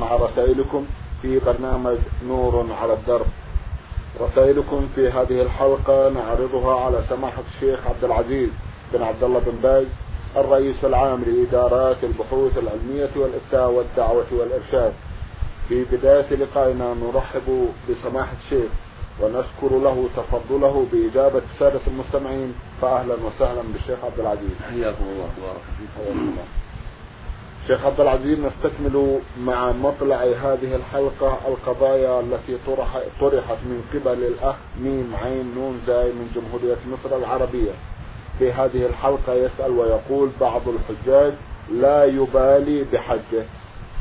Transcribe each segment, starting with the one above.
مع رسائلكم في برنامج نور على الدرب. رسائلكم في هذه الحلقة نعرضها على سماحة الشيخ عبد العزيز بن عبد الله بن باز الرئيس العام لإدارات البحوث العلمية والإفتاء والدعوة والإرشاد. في بداية لقائنا نرحب بسماحة الشيخ ونشكر له تفضله بإجابة السادة المستمعين فأهلا وسهلا بالشيخ عبد العزيز. حياكم الله وبارك فيكم شيخ عبد العزيز نستكمل مع مطلع هذه الحلقة القضايا التي طرح طرحت من قبل الأخ ميم عين نون زاي من جمهورية مصر العربية. في هذه الحلقة يسأل ويقول بعض الحجاج لا يبالي بحجه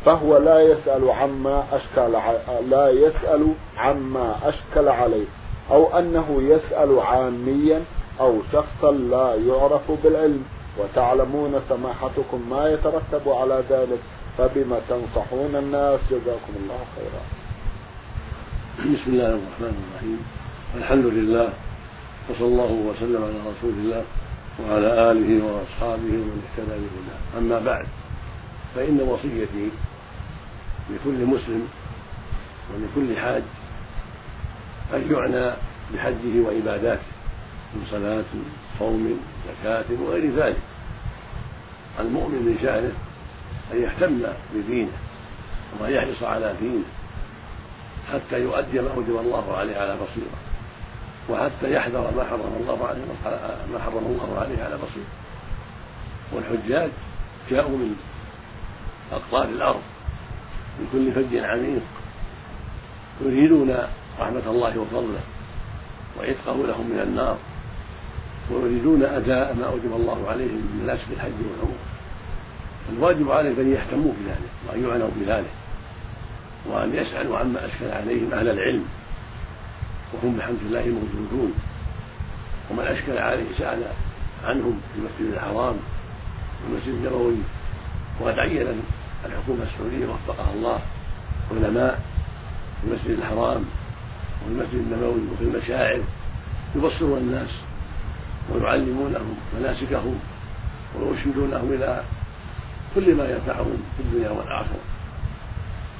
فهو لا يسأل عما أشكل لا يسأل عما أشكل عليه أو أنه يسأل عاميا أو شخصا لا يعرف بالعلم. وتعلمون سماحتكم ما يترتب على ذلك فبما تنصحون الناس جزاكم الله خيرا. بسم الله الرحمن الرحيم. الحمد لله وصلى الله وسلم على رسول الله وعلى آله وأصحابه ومن اهتدى بهداه. أما بعد فإن وصيتي لكل مسلم ولكل حاج أن يعنى بحجه وعباداته من صلاة صوم زكاة وغير ذلك. المؤمن من شأنه أن يهتم بدينه وأن يحرص على دينه حتى يؤدي ما أوجب الله عليه على بصيرة وحتى يحذر ما حرم الله عليه ما حرم الله عليه على بصيرة. والحجاج جاءوا من أقطار الأرض من كل فج عميق يريدون رحمة الله وفضله وعتقه لهم من النار. ويريدون أداء ما أوجب الله عليهم من مناسك الحج والعمرة. الواجب عليهم أن يهتموا بذلك وأن يعنوا بذلك وأن يسألوا عما أشكل عليهم أهل العلم. وهم بحمد الله موجودون. ومن أشكل عليه سأل عنهم في المسجد الحرام والمسجد النبوي وقد عين الحكومة السعودية وفقها الله علماء في المسجد الحرام وفي المسجد النبوي وفي المشاعر. يبصرون الناس ويعلمونهم مناسكهم ويرشدونهم إلى كل ما ينفعهم في الدنيا والآخرة.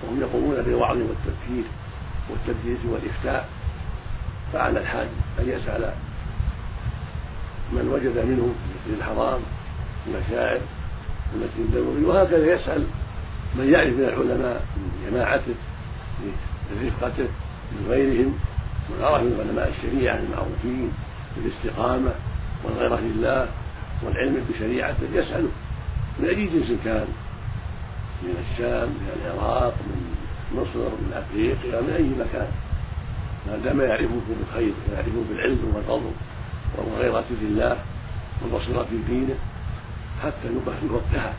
وهم يقومون بالوعظ والتذكير والتدريس والإفتاء. فعلى الحاج أن يسأل من وجد منهم في الحرام المشاعر المسجد النبوي وهكذا يسأل من يعرف من العلماء من جماعته من رفقته من غيرهم من عرف من علماء الشريعة المعروفين بالاستقامة والغيرة لله والعلم بشريعته يسأله. من أي جنس كان؟ من الشام من العراق من مصر من أفريقيا من أي مكان؟ ما دام يعرفه بالخير ويعرفه بالعلم والفضل والغيرة لله والبصيرة في دينه حتى يفقهه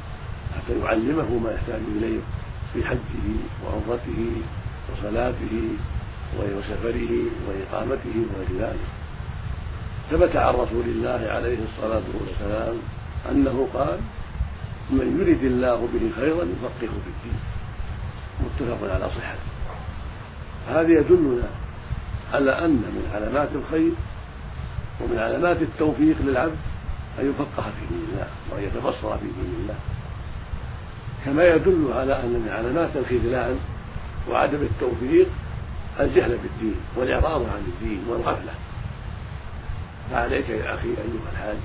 حتى يعلمه ما يحتاج إليه في حجه وعمرته وصلاته وسفره وإقامته وغير ذلك ثبت عن رسول الله عليه الصلاة والسلام أنه قال من يرد الله به خيرا يفقهه في الدين. متفق على صحته هذا يدلنا على أن من علامات الخير ومن علامات التوفيق للعبد أن يفقه في دين الله وأن يتبصر في دين الله. كما يدل على أن من علامات الخذلان وعدم التوفيق الجهل بالدين والإعراض عن الدين والغفلة. فعليك يا أخي أيها الحاج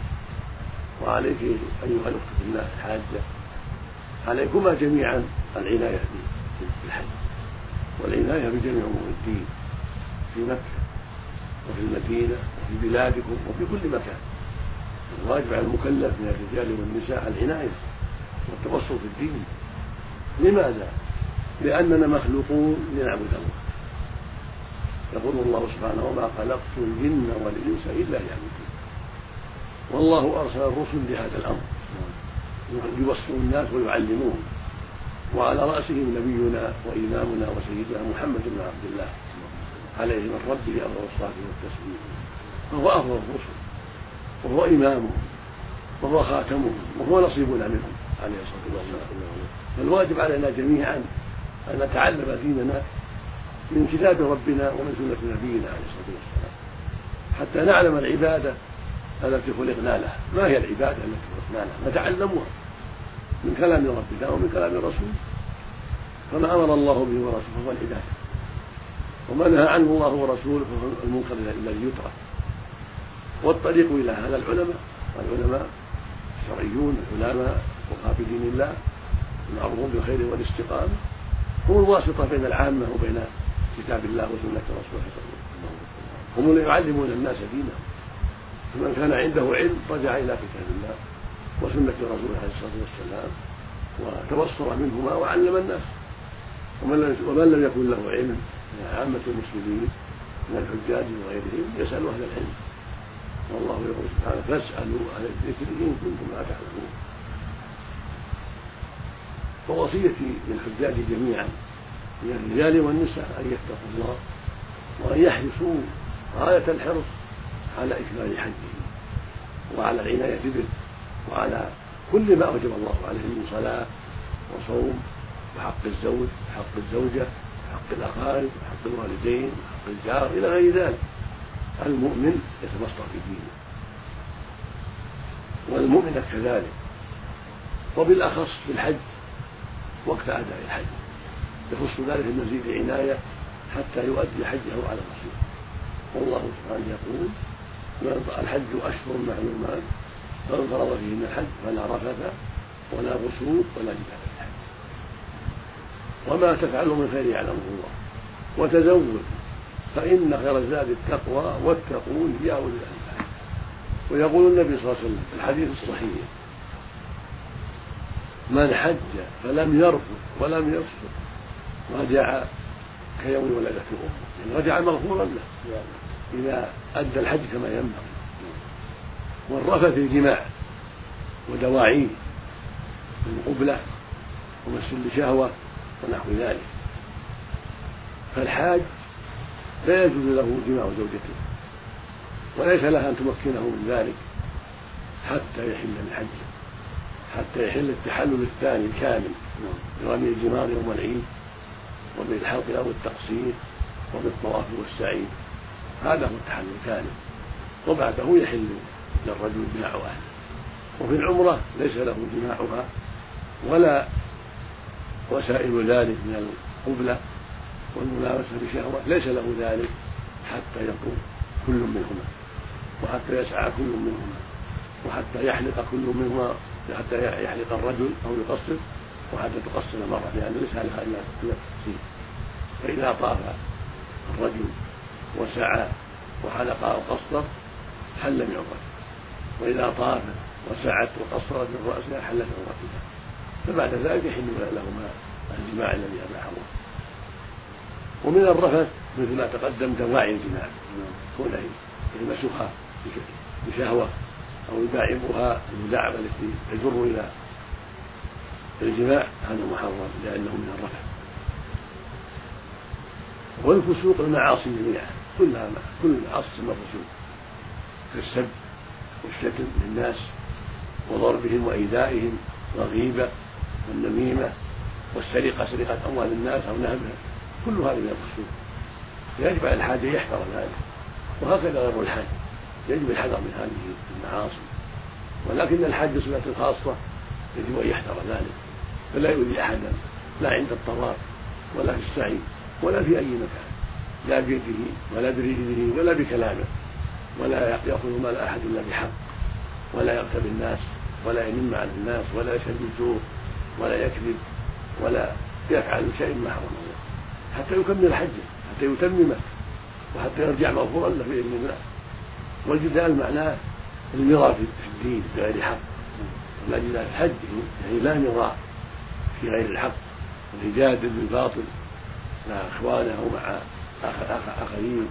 وعليك أيها الأخت في الله الحاجة عليكما جميعا العناية بالحج والعناية بجميع أمور الدين في مكة وفي المدينة وفي بلادكم وفي كل مكان. الواجب على المكلف من الرجال والنساء العناية والتبصر في الدين. لماذا؟ لأننا مخلوقون لنعبد الله. يقول الله سبحانه وما خلقت الجن والإنس إلا ليعبدون. والله أرسل الرسل لهذا الأمر. يوصوا الناس ويعلمون. وعلى رأسهم نبينا وإمامنا وسيدنا محمد بن عبد الله عليه من ربه أفضل الصلاة والتسليم. فهو أفضل الرسل. وهو إمامهم. وهو خاتمهم. وهو نصيبنا منهم عليه الصلاة والسلام. فالواجب علينا جميعا أن نتعلم ديننا من كتاب ربنا ومن سنة نبينا عليه الصلاة والسلام. حتى نعلم العبادة التي خلقنا لها. ما هي العبادة التي خلقنا لها؟ نتعلمها من كلام ربنا ومن كلام الرسول. فما أمر الله به ورسوله فهو الهدايه وما نهى عنه الله ورسوله فهو المنكر الذي يترك والطريق إلى هذا العلماء. العلماء الشرعيون العلماء فقهاء في دين الله المعروفون بالخير والاستقامة. هم الواسطة بين العامة وبين كتاب الله وسنة رسوله صلى الله عليه وسلم. هم اللي يعلمون الناس دينهم. فمن كان عنده علم رجع إلى كتاب الله وسنة رسوله عليه الصلاة والسلام وتبصر منهما وعلم الناس. ومن لم ومن لم يكن له علم من عامة المسلمين من الحجاج وغيرهم يسأل أهل العلم. والله يقول سبحانه فاسألوا أهل الذكر إن كنتم لا تعلمون. ووصيتي للحجاج جميعا من الرجال والنساء أن يتقوا الله وأن يحرصوا غاية الحرص على إكمال حجه وعلى العناية به وعلى كل ما أوجب الله عليه من صلاة وصوم وحق الزوج وحق الزوجة وحق الأقارب وحق الوالدين وحق الجار إلى غير ذلك. المؤمن يتبصر في دينه والمؤمنة كذلك. وبالأخص في الحج وقت أداء الحج. يخص ذلك المزيد عناية حتى يؤدي حجه على الرسول. والله سبحانه يقول الحج أشهر معلومات فمن فرض فيهن الحج فلا رفث ولا فسوق ولا جدال في الحج. وما تفعلوا من خير يعلمه الله. وتزود فإن خير الزاد التقوى واتقون يا أولي الألباب. ويقول النبي صلى الله عليه وسلم في الحديث الصحيح من حج فلم يرفض ولم يفسق رجع كيوم ولدته أمه. يعني رجع مغفورا له. إذا أدى الحج كما ينبغي. والرفث الجماع ودواعيه من قبله ومس لشهوه ونحو ذلك. فالحاج لا يجوز له جماع زوجته. وليس لها أن تمكنه من ذلك حتى يحل من حجه حتى يحل التحلل الثاني الكامل. برمي الجمار يوم العيد. وبالحلق أو التقصير وبالطواف والسعي هذا هو التحلل الكامل وبعده يحل للرجل جماع أهله. وفي العمرة ليس له جماعها ولا وسائل ذلك من القبلة والملامسه بشهوه ليس له ذلك حتى يقوم كل منهما وحتى يسعى كل منهما وحتى يحلق كل منهما حتى يحلق الرجل أو يقصر. وحتى تقصر المراه لأن ليس لها الا التقصير فإذا طاف الرجل وسعى وحلق أو قصر حل من عمرته وإذا طاف وسعت وقصرت من رأسها حلت عمرتها فبعد ذلك يحل لهما الجماع الذي الله ومن الرفث مثل ما تقدم دواعي الجماع. كونه يلمسها بشهوة أو يداعبها المداعبة التي تجر إلى الجماع هذا محرم لأنه من الرفع. والفسوق المعاصي جميعا كلها كل المعاصي تسمى فسوق. كالسب والشتم للناس وضربهم وإيذائهم والغيبة والنميمة والسرقة سرقة أموال الناس أو نهبها. كل هذه من الفسوق. يجب على الحاج أن يحذر ذلك. وهكذا غير الحاج. يجب الحذر من هذه المعاصي. ولكن الحج صفة خاصة يجب أن يحذر ذلك. فلا يؤذي أحدا لا عند الطواف ولا في السعي ولا في أي مكان لا بيده ولا برجله ولا بكلامه ولا يأخذ مال أحد إلا بحق ولا يغتب الناس ولا ينم على الناس ولا يشهد بالزور ولا يكذب ولا يفعل شيء ما حرم الله حتى يكمل حجه حتى يتممه وحتى يرجع مغفورا له بإذن الله. والجدال معناه المراء في الدين بغير حق ولا جدال الحج يعني لا مراء في غير الحق واليجادل بالباطل مع إخوانه أو مع آخرين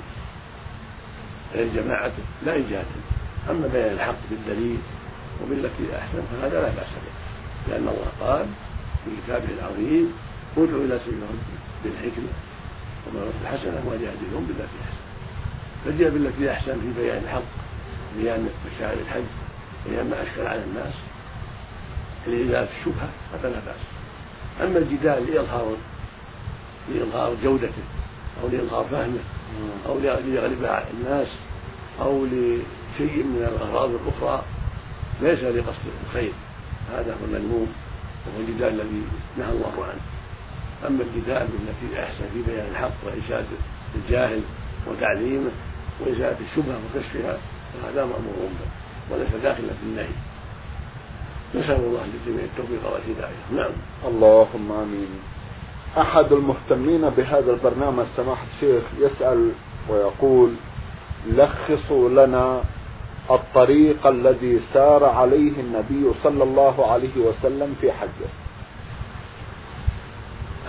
غير جماعته لا يجادل أما بيان الحق بالدليل وبالتي احسن فهذا لا بأس به لأن الله قال في كتابه العظيم ادعو إلى سبيل ربك بالحكمة وما الحسنه وجادلهم بالتي أحسن. فجاء بالتي أحسن في بيان الحق بيان مشاعر الحج بيان ما أشكل على الناس لإزالة الشبهة هذا لا بأس أما الجدال لإظهار لإظهار جودته أو لإظهار فهمه أو ليغلب الناس أو لشيء من الأغراض الأخرى ليس لقصد الخير. هذا هو المذموم وهو الجدال الذي نهى الله عنه. أما الجدال بالتي أحسن في بيان الحق وإرشاد الجاهل وتعليمه وإزالة الشبهة وكشفها فهذا مأمور به وليس داخلا في النهي. نسأل الله للجميع التوفيق والهداية. نعم. اللهم آمين. أحد المهتمين بهذا البرنامج سماحة الشيخ يسأل ويقول لخصوا لنا الطريق الذي سار عليه النبي صلى الله عليه وسلم في حجه.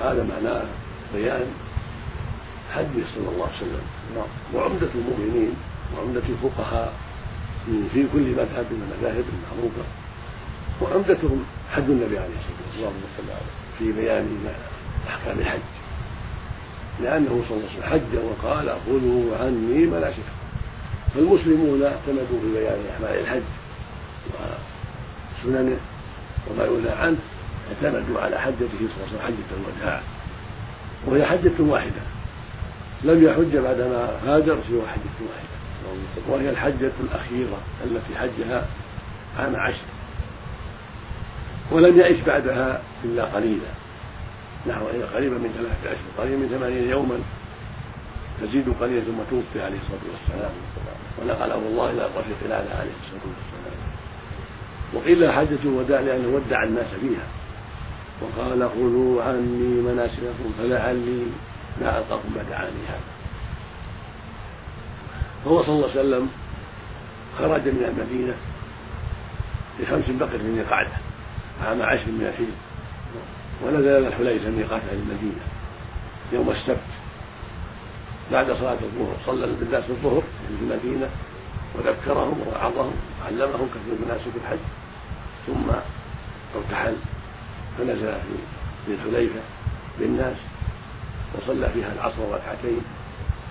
هذا معناه بيان حجه صلى الله عليه وسلم. نعم. وعمدة المؤمنين وعمدة الفقهاء في كل مذهب من المذاهب المعروفة. وعمدتهم حج النبي عليه الصلاة والسلام. في بيان أحكام الحج. لأنه صلى الله عليه وسلم حج وقال خذوا عني مناسككم. فالمسلمون اعتمدوا في بيان أعمال الحج وسننه وما ينهى عنه اعتمدوا على حجته صلى الله عليه وسلم حجة الوداع. وهي حجة واحدة. لم يحج بعدما هاجر سوى حجة واحدة. وهي الحجة الأخيرة التي حجها عام عشر. ولم يعش بعدها إلا قليلا. نحو قريبا من ثلاثة أشهر قريبا من ثمانين يوما. تزيد قليلا ثم توفي عليه الصلاة والسلام. ونقله الله إلى الرفيق الأعلى عليه الصلاة والسلام. وقيل حجة الوداع لأنه ودع الناس فيها. وقال خذوا عني مناسككم فلعلي لا ألقاكم بعد عامي هذا. فهو صلى الله عليه وسلم خرج من المدينة بخمس بقر من القعدة. عام عشر من الحجر ونزل الحليفة ميقات أهل المدينة. يوم السبت بعد صلاة الظهر صلى بالناس الظهر في المدينة وذكرهم ووعظهم وعلمهم كثير مناسك الحج. ثم ارتحل. فنزل في الحليفة بالناس وصلى فيها العصر ركعتين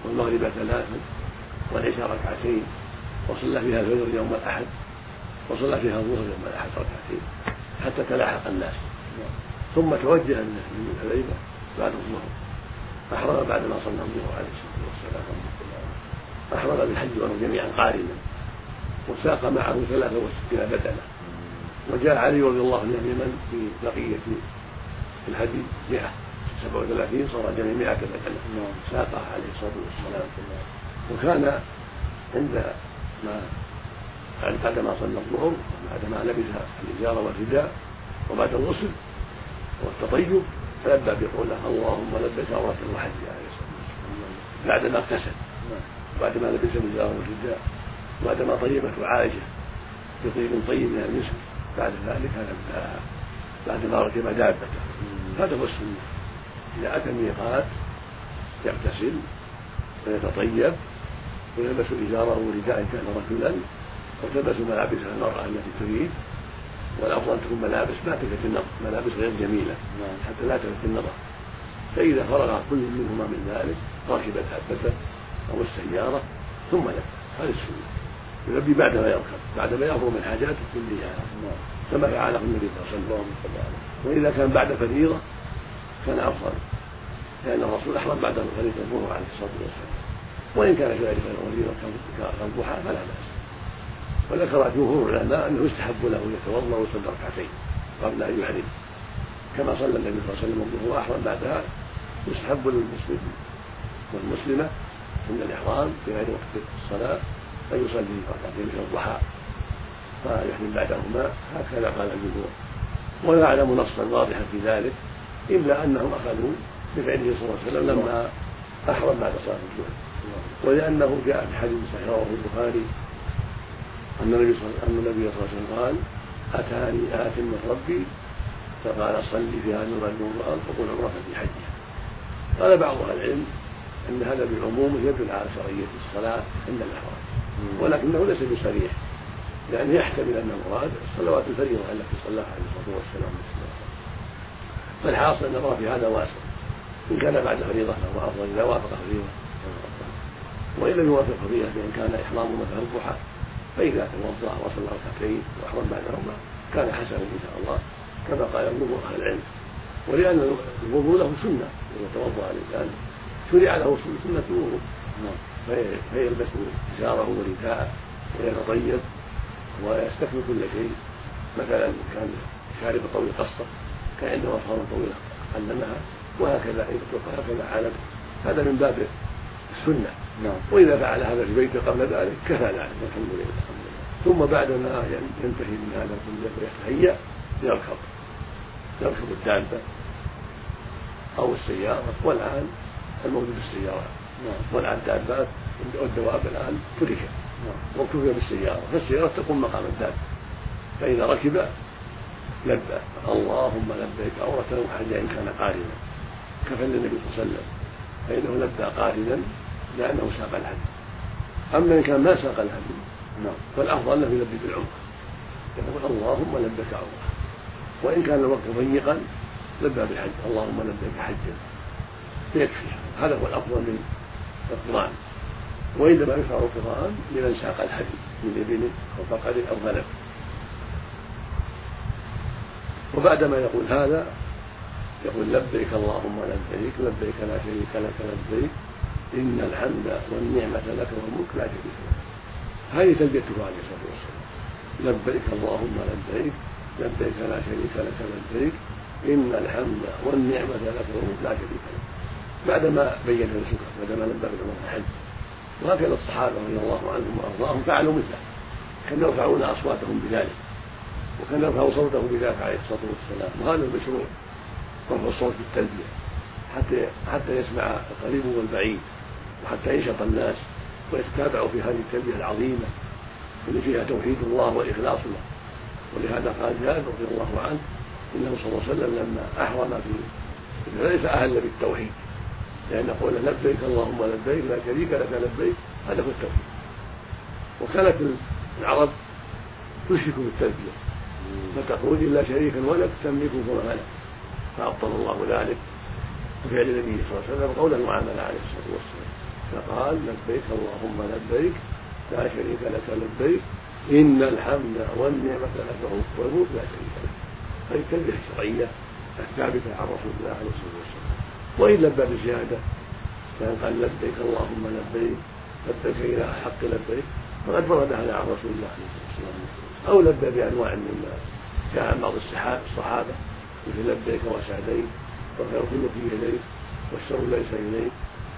والمغرب ثلاثا والعشاء ركعتين وصلى فيها الفجر يوم الأحد وصلى فيها الظهر يوم الأحد ركعتين. حتى تلاحق الناس. ثم توجه من الحليفة بعد الظهر. أحرم بعد ما صلى الظهر عليه الصلاة والسلام أحرم بالحج وهم جميعا قارنا. وساق معه ثلاثة وستين بدنة وجاء علي رضي الله عنه يمن في بقية الهدي مئة. سبع وثلاثين صار جميع مئة بدنة. ساقها عليه الصلاة والسلام. وكان عند ما بعد ما صلى الظهر بعد ما لبس الإزار والرداء وبعد الغسل والتطيب فلبى بقوله اللهم لبيك عمرة وحج عليه الصلاة والسلام بعدما اغتسل بعدما لبس الإزار والرداء بعدما طيبته عائشة بطيب طيب من المسك بعد ذلك هذا بعدما ركب دابته هذا هو السنة. إذا أتى الميقات يغتسل ويتطيب ويلبس إزاره ورداء كان رجلا وتلبس ملابس المرأة التي تريد والأفضل تكون ملابس ما تلفت النظر ملابس غير جميلة حتى لا تلفت النظر. فإذا فرغ كل منهما من ذلك ركب دابته أو السيارة ثم لبى هذه السنة. يلبي بعدما يركب. بعدما يفرغ من حاجاته كلها كما فعله النبي صلى الله عليه وسلم. وإذا كان بعد فريضة كان أفضل. لأن الرسول أحرم بعد فريضة الظهر عليه الصلاة والسلام. وإن كان في ذلك الفريضة كالضحى فلا بأس. وذكر جمهور العلماء أنه يستحب له أن يتوضأ ويصلي ركعتين قبل أن يحرم. كما صلى النبي صلى الله عليه وسلم الظهر وأحرم بعدها يستحب للمسلم والمسلمة عند الإحرام في غير وقت الصلاة أن يصلي ركعتين من الضحى فيحرم بعدهما. هكذا قال الجمهور. ولا اعلم نصا واضحا في ذلك إلا أنهم أخذوا بفعله صلى الله عليه وسلم لما أحرم بعد صلاة الظهر. ولأنه جاء في حديث صحيح رواه البخاري أن النبي صلى الله عليه وسلم قال أتاني آت من ربي؟ فقال صل في هذا الرجل وقل عمرة في حجه قال بعض أهل العلم أن هذا بعمومه يدل على شرعية الصلاة عند الإحرام ولكنه ليس بصريح لأنه يحتمل أن المراد الصلوات الفريضة التي صلاها عليه الصلاة والسلام فالحاصل أن في هذا واسع إن كان بعد فريضة فهو أفضل إذا وافق فريضة. وإن لم يوافق فريضة فإن كان إحرامه مثلا الضحى. فإذا توضأ وصلى ركعتين وأحرم بعدهما كان حسنا إن شاء الله كما قال جمهور أهل العلم. ولأن الوضوء له سنة إذا توضأ الإنسان شرع له سنة الوضوء. فيلبس إزاره ورداءه ويتطيب ويستكمل كل شيء. مثلا كان شارب طويل قصة كان عنده أظفار طويلة علمها وهكذا إن هكذا علم هذا من باب السنة. نعم. وإذا فعل هذا في بيته قبل ذلك كفى ذلك والحمد لله ثم بعدما ينتهي من هذا كله ويتهيأ يركض يركب الدابة أو السيارة والآن الموجود بالسيارات نعم. والآن الدابات والدواب الآن تركت. نعم. وكفي بالسيارة. فالسيارة تقوم مقام الدابة. فإذا ركب لبى. اللهم لبيك عورة أو حاجة إن كان قارنا. كفى النبي صلى الله عليه وسلم. فإنه لبى قارنا. لأنه ساق الهدي. أما إن كان ما ساق الهدي نعم. فالأفضل أنه يلبي بالعمرة. يقول اللهم لبيك عمرة. وإن كان الوقت ضيقا لبى بالحج. اللهم لبيك حجا. فيكفي هذا هو الأفضل من القرآن. وإنما يشرع القرآن لمن ساق الهدي من إبل أو بقر أو غنم وبعدما يقول هذا يقول لبيك اللهم لبيك لبيك لا شريك لك لبيك. إن الحمد والنعمة لك والملك لا شريك لك. هذه تلبيته عليه الصلاة والسلام. لبيك اللهم لبيك لبيك لا شريك لك لبيك. إن الحمد والنعمة لك والملك لا شريك لك. بعدما بين الشكر بعدما لبى بالعمر الحج وهكذا الصحابة رضي الله عنهم وأرضاهم فعلوا مثله. كانوا يرفعون أصواتهم بذلك وكان يرفع صوته بذلك عليه الصلاة والسلام. وهذا المشروع رفع الصوت بالتلبية حتى حتى يسمع القريب والبعيد. وحتى ينشط الناس ويتتابعوا في هذه التلبية العظيمة اللي فيها توحيد الله والإخلاص له ولهذا قال جابر رضي الله عنه إنه صلى الله عليه وسلم لما أحرم في ليس أهل بالتوحيد. لأن قوله لبيك اللهم لبيك لا شريك لك لبيك. هذا هو التوحيد. وكانت العرب تشرك بالتلبية فتقول إلا شريكا ولك تملكه كما ملك فأبطل الله ذلك. بفعل النبي صلى الله عليه وسلم قولا وعملا عليه الصلاة والسلام. فقال لبيك اللهم لبيك لا شريك لك لبيك إن الحمد والنعمة لك والملك لا شريك لك. هذه التلبية الشرعية الثابتة عن رسول الله عليه الصلاة والسلام. وإن لبى بزيادة كان قال لبيك اللهم لبيك لبيك إلى حق لبيك فقد ورد هذا عن رسول الله عليه الصلاة والسلام. أو لبى بأنواع مما جاء عن بعض الصحابة مثل لبيك وسعديك والخير كله في يديك والشر ليس إليك.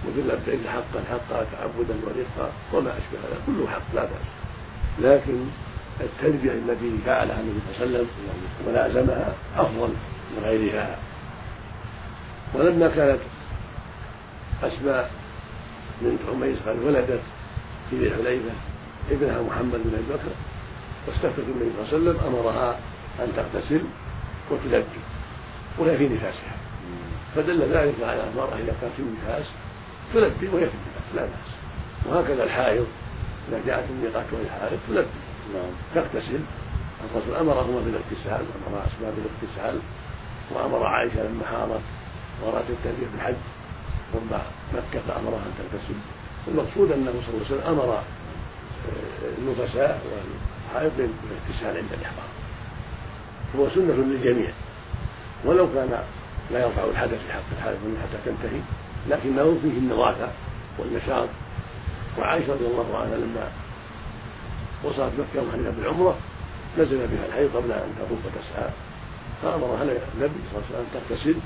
مثل لبيك حقا حقا تعبدا ورفقا وما أشبه هذا. كله حق لا بأس. لكن التلبية التي فعلها النبي صلى الله عليه وسلم ولازمها أفضل من غيرها. ولما كانت أسماء بنت عميس قد ولدت في الحليفة ابنها محمد بن أبي بكر واستفتت النبي صلى الله عليه وسلم أمرها أن تغتسل وتلبي وهي في نفاسها. فدل ذلك على أن المرأة إذا كانت في النفاس تلبي وهي في النفاس لا بأس. وهكذا الحائض إذا جاءت الميقات وهي حائض تلبي. نعم. تغتسل. الرسول أمرهما بالاغتسال أمر أسماء بالاغتسال وأمر عائشة لما حاضت وأرادت التلبية بالحج ثم مكة فأمرها أن تغتسل. المقصود أنه صلى الله عليه وسلم أمر النفساء والحائض بالاغتسال عند الإحرام. هو سنة للجميع. ولو كان لا يرفع الحدث في حق الحائض حتى تنتهي لكنه فيه النظافة والنشاط. وعائشة رضي الله عنها لما وصلت مكة وحلت بالعمرة نزل بها الحيض قبل أن تطوف وتسعى. فأمرها النبي صلى الله عليه وسلم تغتسل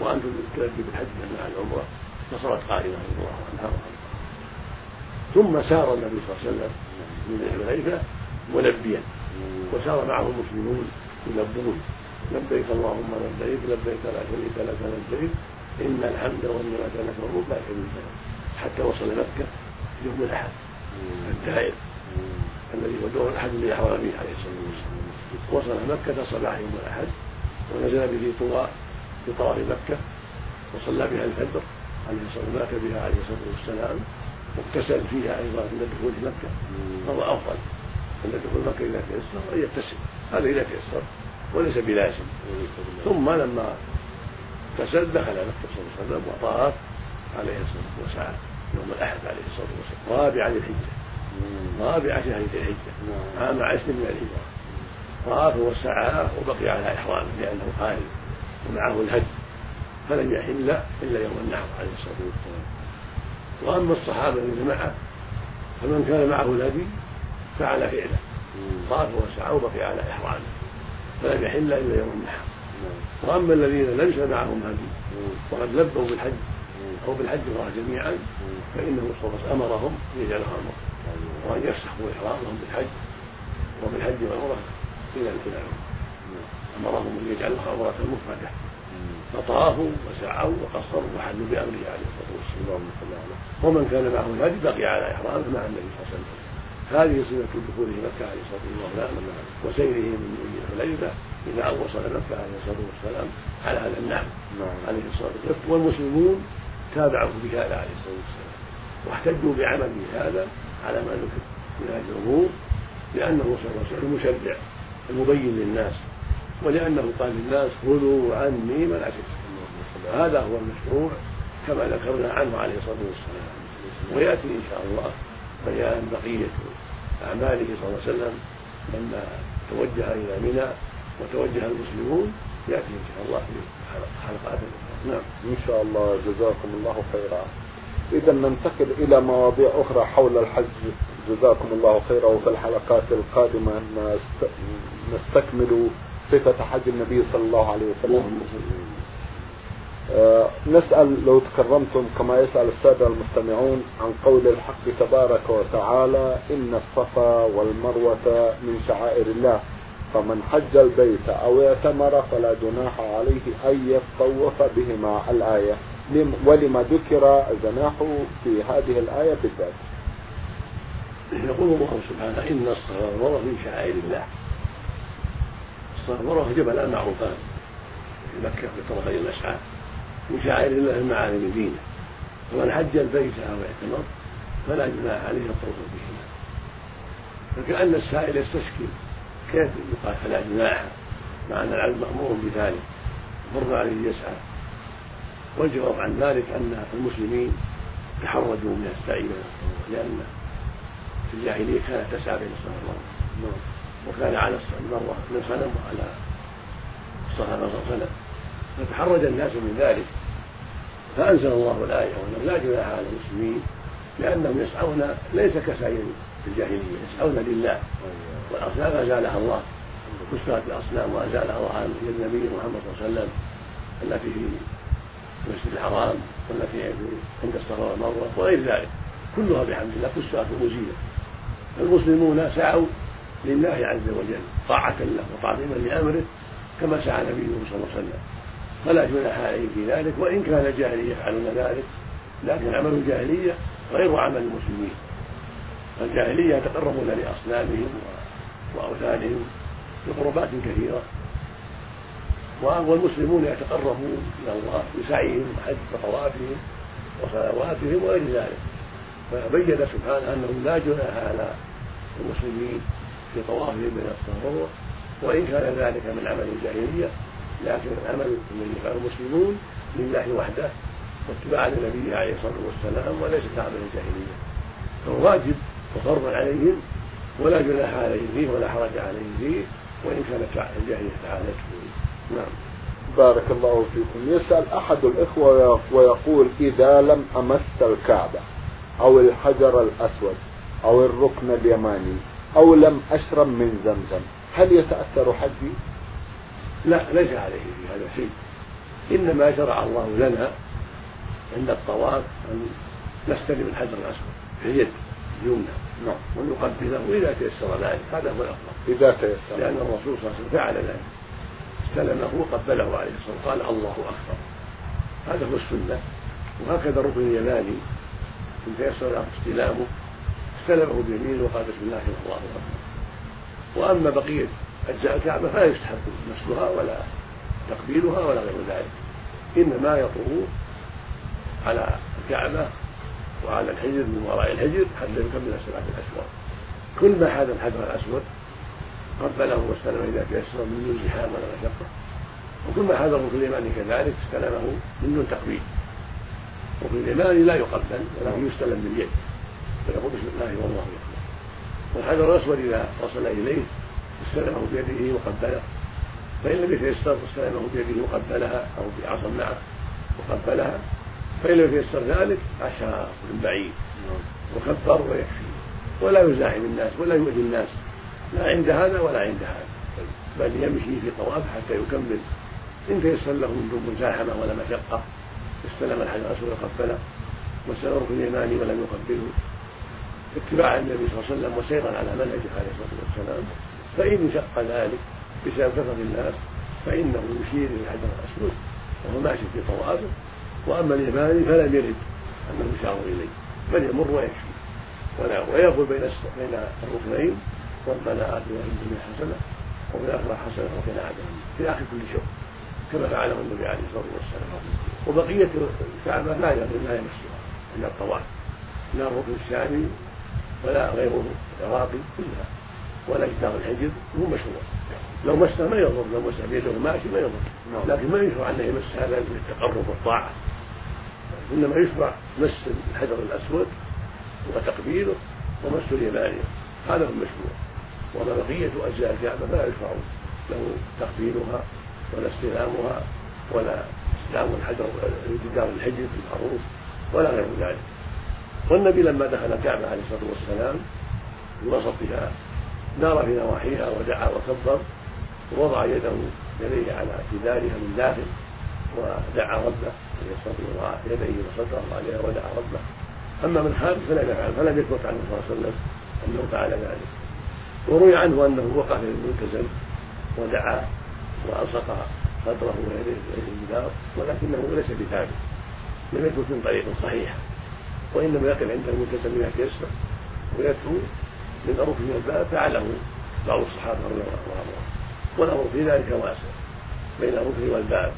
وأن تلبي بالحج مع العمرة. فصارت قائمة رضي الله عنها ثم سار النبي صلى الله عليه وسلم من الحليفة ملبيا وسار معه المسلمون يلبون لبيك اللهم لبيك لبيك لا شريك لك لبيك إن الحمد والنعمة لك والملك لا شريك لك حتى وصل مكة يوم الأحد الدائر. الذي هو دور الأحد أحرم به عليه الصلاة والسلام. وصل مكة صباح يوم الأحد ونزل به في طواف مكة وصلى بها الفجر عليه الصلاة مات بها عليه الصلاة والسلام. واغتسل فيها أيضا عند الدخول في مكة فهو أفضل عند دخول مكة إذا تيسر أن يغتسل هذا إذا تيسر وليس بلازم. ثم لما اغتسل دخل مكة صلى الله عليه وسلم وطاف عليه الصلاة والسلام. يوم الأحد عليه الصلاة والسلام. رابع ذي الحجة. رابع شهر ذي الحجة. عام عشر من الهجرة. طاف وسعى وبقي على إحرامه لأنه قال ومعه الهدي. فلم يحل إلا يوم النحر عليه الصلاة والسلام. وأما الصحابة الذين معه فمن كان معه الهدي فعل فعله. طاف وسعى وبقي على إحرامه. فلم يحل إلا يوم النحر. وأما الذين ليس معهم هدي وقد لبوا بالحج أو بالحج الله جميعا فإنه صلى الله أمرهم ان يجعلها عمره وأن يفسخوا احرامهم بالحج وبالحج والعمرة إلى إلى أمرهم أن يجعلوها عمره مفرده فطافوا وسعوا وقصروا وحلوا بامره عليه الصلاة والسلام. ومن كان معه الهدي بقي على إحرامه مع النبي صلى الله عليه وسلم. هذه سنة دخوله مكة عليه الصلاة والسلام وسيره من حليفة إلى أن وصل مكة عليه الصلاة والسلام على هذا النحو نعم. عليه الصلاة والسلام. والمسلمون تابعوا بهذا عليه الصلاة والسلام واحتجوا بعمله هذا على ما ذكر من هذه الأمور لأنه صلى الله عليه وسلم مشرع المبين للناس ولأنه قال للناس خذوا عني مناسككم هذا هو المشروع كما ذكرنا عنه عليه الصلاة والسلام. ويأتي إن شاء الله بيان بقية أعماله صلى الله عليه وسلم لما توجه إلى منى وتوجه المسلمون يأتي إن شاء الله في حلقات نعم. إن شاء الله جزاكم الله خيرا. إذا ننتقل إلى مواضيع أخرى حول الحج. جزاكم الله خيرا. وفي الحلقات القادمة نستكمل صفة حج النبي صلى الله عليه وسلم. آه نسأل لو تكرمتم كما يسأل السادة المستمعون عن قول الحق تبارك وتعالى إن الصفا والمروة من شعائر الله. فمن حج البيت أو اعتمر فلا جناح عليه أن يطوف بهما. الآية ولما ذكر الجناح في هذه الآية بالذات. يقول الله سبحانه إن الصفا والمروة من شعائر الله. الصفا والمروة جبلان معروفان. في مكة في طرفي المسعى من شعائر الله المعالم دينه ومن حج البيت أو اعتمر فلا جناح عليه الطوف بهما فكأن السائل يستشكل كيف يقال فلا جناح مع أن العبد مأمور بذلك مر عليه يسعى. والجواب عن ذلك أن المسلمين تحرجوا من السعي بين لأن في الجاهلية كانت تسعى بين الصفا والمروة. وكان على المروه من صنم وعلى الصفا صنم. فتحرج الناس من ذلك. فأنزل الله الآية وأنه لا جناح على المسلمين لأنهم يسعون ليس كسائر الجاهلية يسعون لله. والأصنام أزالها الله. كسرت الأصنام وأزالها الله عن النبي محمد صلى الله عليه وسلم. التي في المسجد الحرام والتي عند الصفا والمروة وغير ذلك. كلها بحمد الله كسرت وأزيلت. المسلمون سعوا لله عز وجل طاعة له وتعظيما لأمره كما سعى نبيه صلى الله عليه وسلم. فلا جناح عليه في ذلك وإن كان الجاهلية يفعلون ذلك لكن عمل الجاهلية غير عمل المسلمين. الجاهلية يتقربون لأصنامهم وأوثانهم بقربات كثيرة والمسلمون يتقربون إلى الله بسعيهم وحج وطوافهم وصلواتهم وغير ذلك. فبين سبحانه أنه لا جناح على المسلمين في طوافهم بين الصفا وإن كان ذلك من عمل الجاهلية لكن العمل الذي يفعله المسلمون لله وحده واتباعا لنبيه عليه الصلاة والسلام وليس كعمل الجاهلية. فهو واجب وفرض عليهم ولا جناح عليهم فيه ولا حرج عليهم فيه وان كانت الجاهلية فعلته. نعم. بارك الله فيكم. يسأل أحد الإخوة ويقول إذا لم أمس الكعبة أو الحجر الأسود أو الركن اليماني أو لم أشرب من زمزم هل يتأثر حجي؟ لا ليس عليه في هذا شيء. إنما شرع الله لنا عند الطواف أن نستلم الحجر الأسود في اليد اليمنى نعم. ونقبله إذا تيسر ذلك. هذا هو الأفضل. إذا تيسر. لأن الرسول صلى الله عليه وسلم فعل ذلك. استلمه وقبله عليه الصلاة والسلام. قال الله أكبر. هذا هو السنة. وهكذا الركن اليماني. إن تيسر له استلامه استلمه بيمينه وقال بسم الله الله أكبر وأما بقية أجزاء الكعبة فلا يستحب مسلها ولا تقبيلها ولا غير ذلك. إنما يطوف على الكعبة وعلى الحجر من وراء الحجر حتى يكمل السبعة الأشواط كل ما حاز الحجر الأسود قبله واستلم إذا تيسر من دون زحام ولا مشقة وكل ما حاز الركن اليماني كذلك استلمه من دون تقبيل. الركن اليماني لا يقبل ولكن يستلم باليد. فيقول بسم الله والله أكبر والحجر الأسود إذا وصل إليه استلمه بيده وقبله. فإن لم يتيسر استلمه بيده وقبلها أو بعصا معه وقبلها. فإن لم يتيسر ذلك أشار من بعيد. وكبر ويكفي. ولا يزاحم الناس ولا يؤذي الناس. لا عند هذا ولا عند هذا. بل يمشي في طواف حتى يكمل. إن تيسر له من دون مزاحمة ولا مشقة استلم الحجر الأسود وقبله. واستلم الركن اليماني ولم يقبله. اتباعا النبي صلى الله عليه وسلم وسيرا على منهجه عليه الصلاة والسلام. فإن شق ذلك بسبب كثرة الناس فإنه يشير إلى الحجر الأسود وهو ماشي في طوافه وأما اليماني فلم يرد أنه يشار إليه بل يمر ويكفي ويقول بين بين الركنين ربنا آتنا في الدنيا حسنة وفي الآخرة حسنة وقنا عذاب في آخر كل شوط كما فعله النبي عليه الصلاة والسلام. وبقية الكعبة لا لا يمسها إلا الطواف. لا الركن الثاني ولا غيره العراقي كلها ولا كتاب الحجر هو مشروع. لو مسها ما يضر لو مسها بيده ماشي ما يضر. نعم. لكن ما يشرع انه يمس هذا للتقرب والطاعة. إنما يشرع مس الحجر الأسود وتقبيله ومس اليماني هذا هو المشروع. وما بقية أجزاء الكعبة فلا يشرع له تقبيلها ولا استلامها ولا استلام الحجر جدار الحجر المعروف ولا غير ذلك. والنبي لما دخل الكعبة عليه الصلاة والسلام في نار في نواحيها ودعا وكبر ووضع يده يديه على جدارها من داخل ودعا ربه يستطيع يديه وصدره عليها ودعا ربه. أما من خارج فلم يفعل فلم يثبت عنه صلى الله عليه وسلم أنه فعل ذلك. وروي عنه أنه وقف في الملتزم ودعا وألصق صدره ويديه إلى الجدار ولكنه ليس بثابت. لم يكن من طريق صحيحه وإنما يقف عند الملتزم يتيسر ويدعو ركن من الباب فعله بعض الصحابة رضي الله عنهم. والأمر في ذلك واسع بين الركن والباب.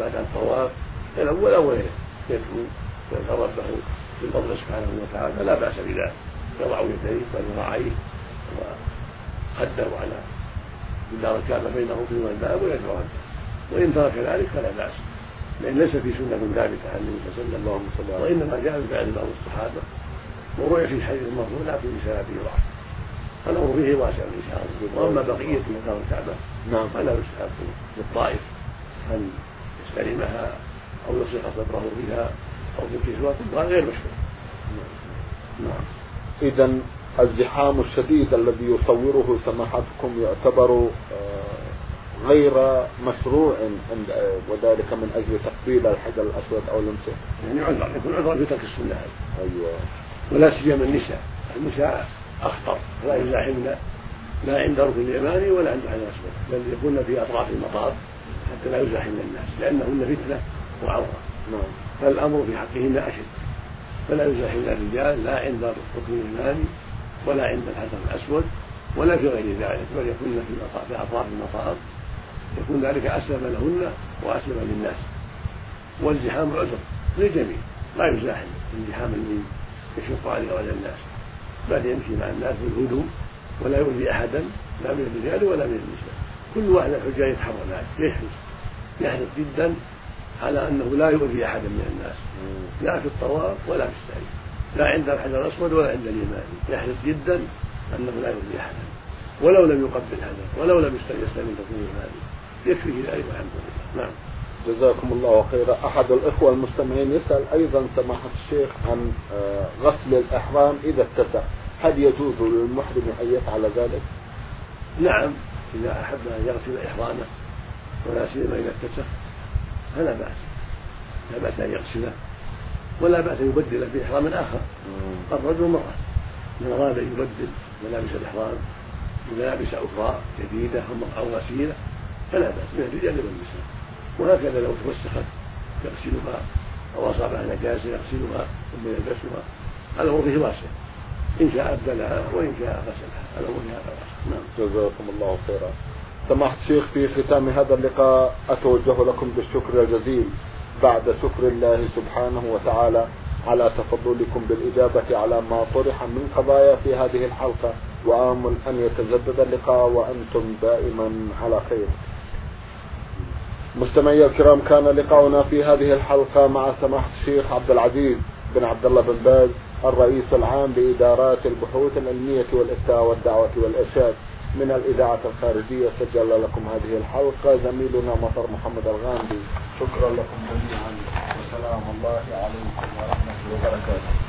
بعد الطواف الأول أو غيره يدعو ويدعو ربه بالفضل سبحانه وتعالى. لا بأس بذلك. يضع يديه وذراعيه وخده على جدار الكعبة بين الركن والباب ربه وإن ترك ذلك فلا بأس. لأن ليس في سنة ثابتة عن النبي صلى الله عليه وسلم وإنما جاء بفعل بعض الصحابة. وروي في حديث مرفوع لكن بسببه ضعف فالامر فيه واسع إن شاء الله. وأما بقية مقام الكعبة نعم. فلا يستحب للطائف. ان يستلمها أو يصلح صدره بها أو بالكسوه كلها غير مشروع. نعم. اذا الزحام الشديد الذي يصوره سماحتكم يعتبر آه، غير مشروع وذلك من أجل تقبيل الحجر الأسود أو لمسه. يعني عذر يكون عذرا في ترك السنة أيوه. ولا سيما النساء. النساء اخطر لا يزاحمن لا عند ركن اليماني ولا عند الحجر الاسود بل يكون في أطراف المطاف حتى لا يزاحمن الناس لأنهن فتنة وعورة. نعم. فالأمر في حقهن أشد. فلا يزاحمن الرجال لا عند الركن اليماني ولا عند الحجر الأسود ولا في غير ذلك بل يكون في اطراف المطاف. يكون ذلك أسلم لهن وأسلم للناس. والزحام عذر للجميع. لا يزاحم الزحام الذي يشق عليه وعلى الناس. بل يمشي مع الناس بالهدوء ولا يؤذي أحدا لا من الرجال ولا من النساء. كل واحد الحجاج يتحرى ذلك يحرص يحرص جدا على أنه لا يؤذي احدا من الناس. لا في الطواف ولا في السعي. لا عند الحجر الأسود ولا عند اليماني يحرص جدا أنه لا يؤذي احدا ولو لم يقبل الحجر ولو لم يستلم تكون اليماني يكفيه ذلك والحمد لله. نعم. جزاكم الله خيرا. أحد الإخوة المستمعين يسأل أيضا سماحة الشيخ عن آه، غسل الإحرام إذا اتسع. هل يجوز للمحرم أن يفعل ذلك؟ نعم. إذا أحب أن يغسل إحرامه ولا سيما إذا اتسع فلا بأس. لا بأس أن يغسله ولا بأس أن يبدل في إحرام آخر. الرجل مرة. من أراد أن يبدل ملابس الإحرام بملابس أخرى جديدة أو غسيلة فلا بأس. من الرجال والنساء وهكذا لو توسخت يغسلها أو اصابها نجاسه يغسلها ثم يلبسها. الامر فيه واسع. إن شاء أبدلها وإن شاء غسلها. الامر في هذا واسع نعم. جزاكم الله خيرا. سماحة الشيخ في ختام هذا اللقاء أتوجه لكم بالشكر الجزيل بعد شكر الله سبحانه وتعالى على تفضلكم بالإجابة على ما طرح من قضايا في هذه الحلقة. وآمل أن يتجدد اللقاء وأنتم دائما على خير. مستمعي الكرام كان لقاؤنا في هذه الحلقة مع سماحة الشيخ عبد العزيز بن عبد الله بن باز الرئيس العام لإدارات البحوث العلمية والإفتاء والدعوة والإرشاد من الإذاعة الخارجية. سجل لكم هذه الحلقة زميلنا مطر محمد الغامدي. شكرا لكم جميعا. وسلام الله عليكم ورحمة الله وبركاته.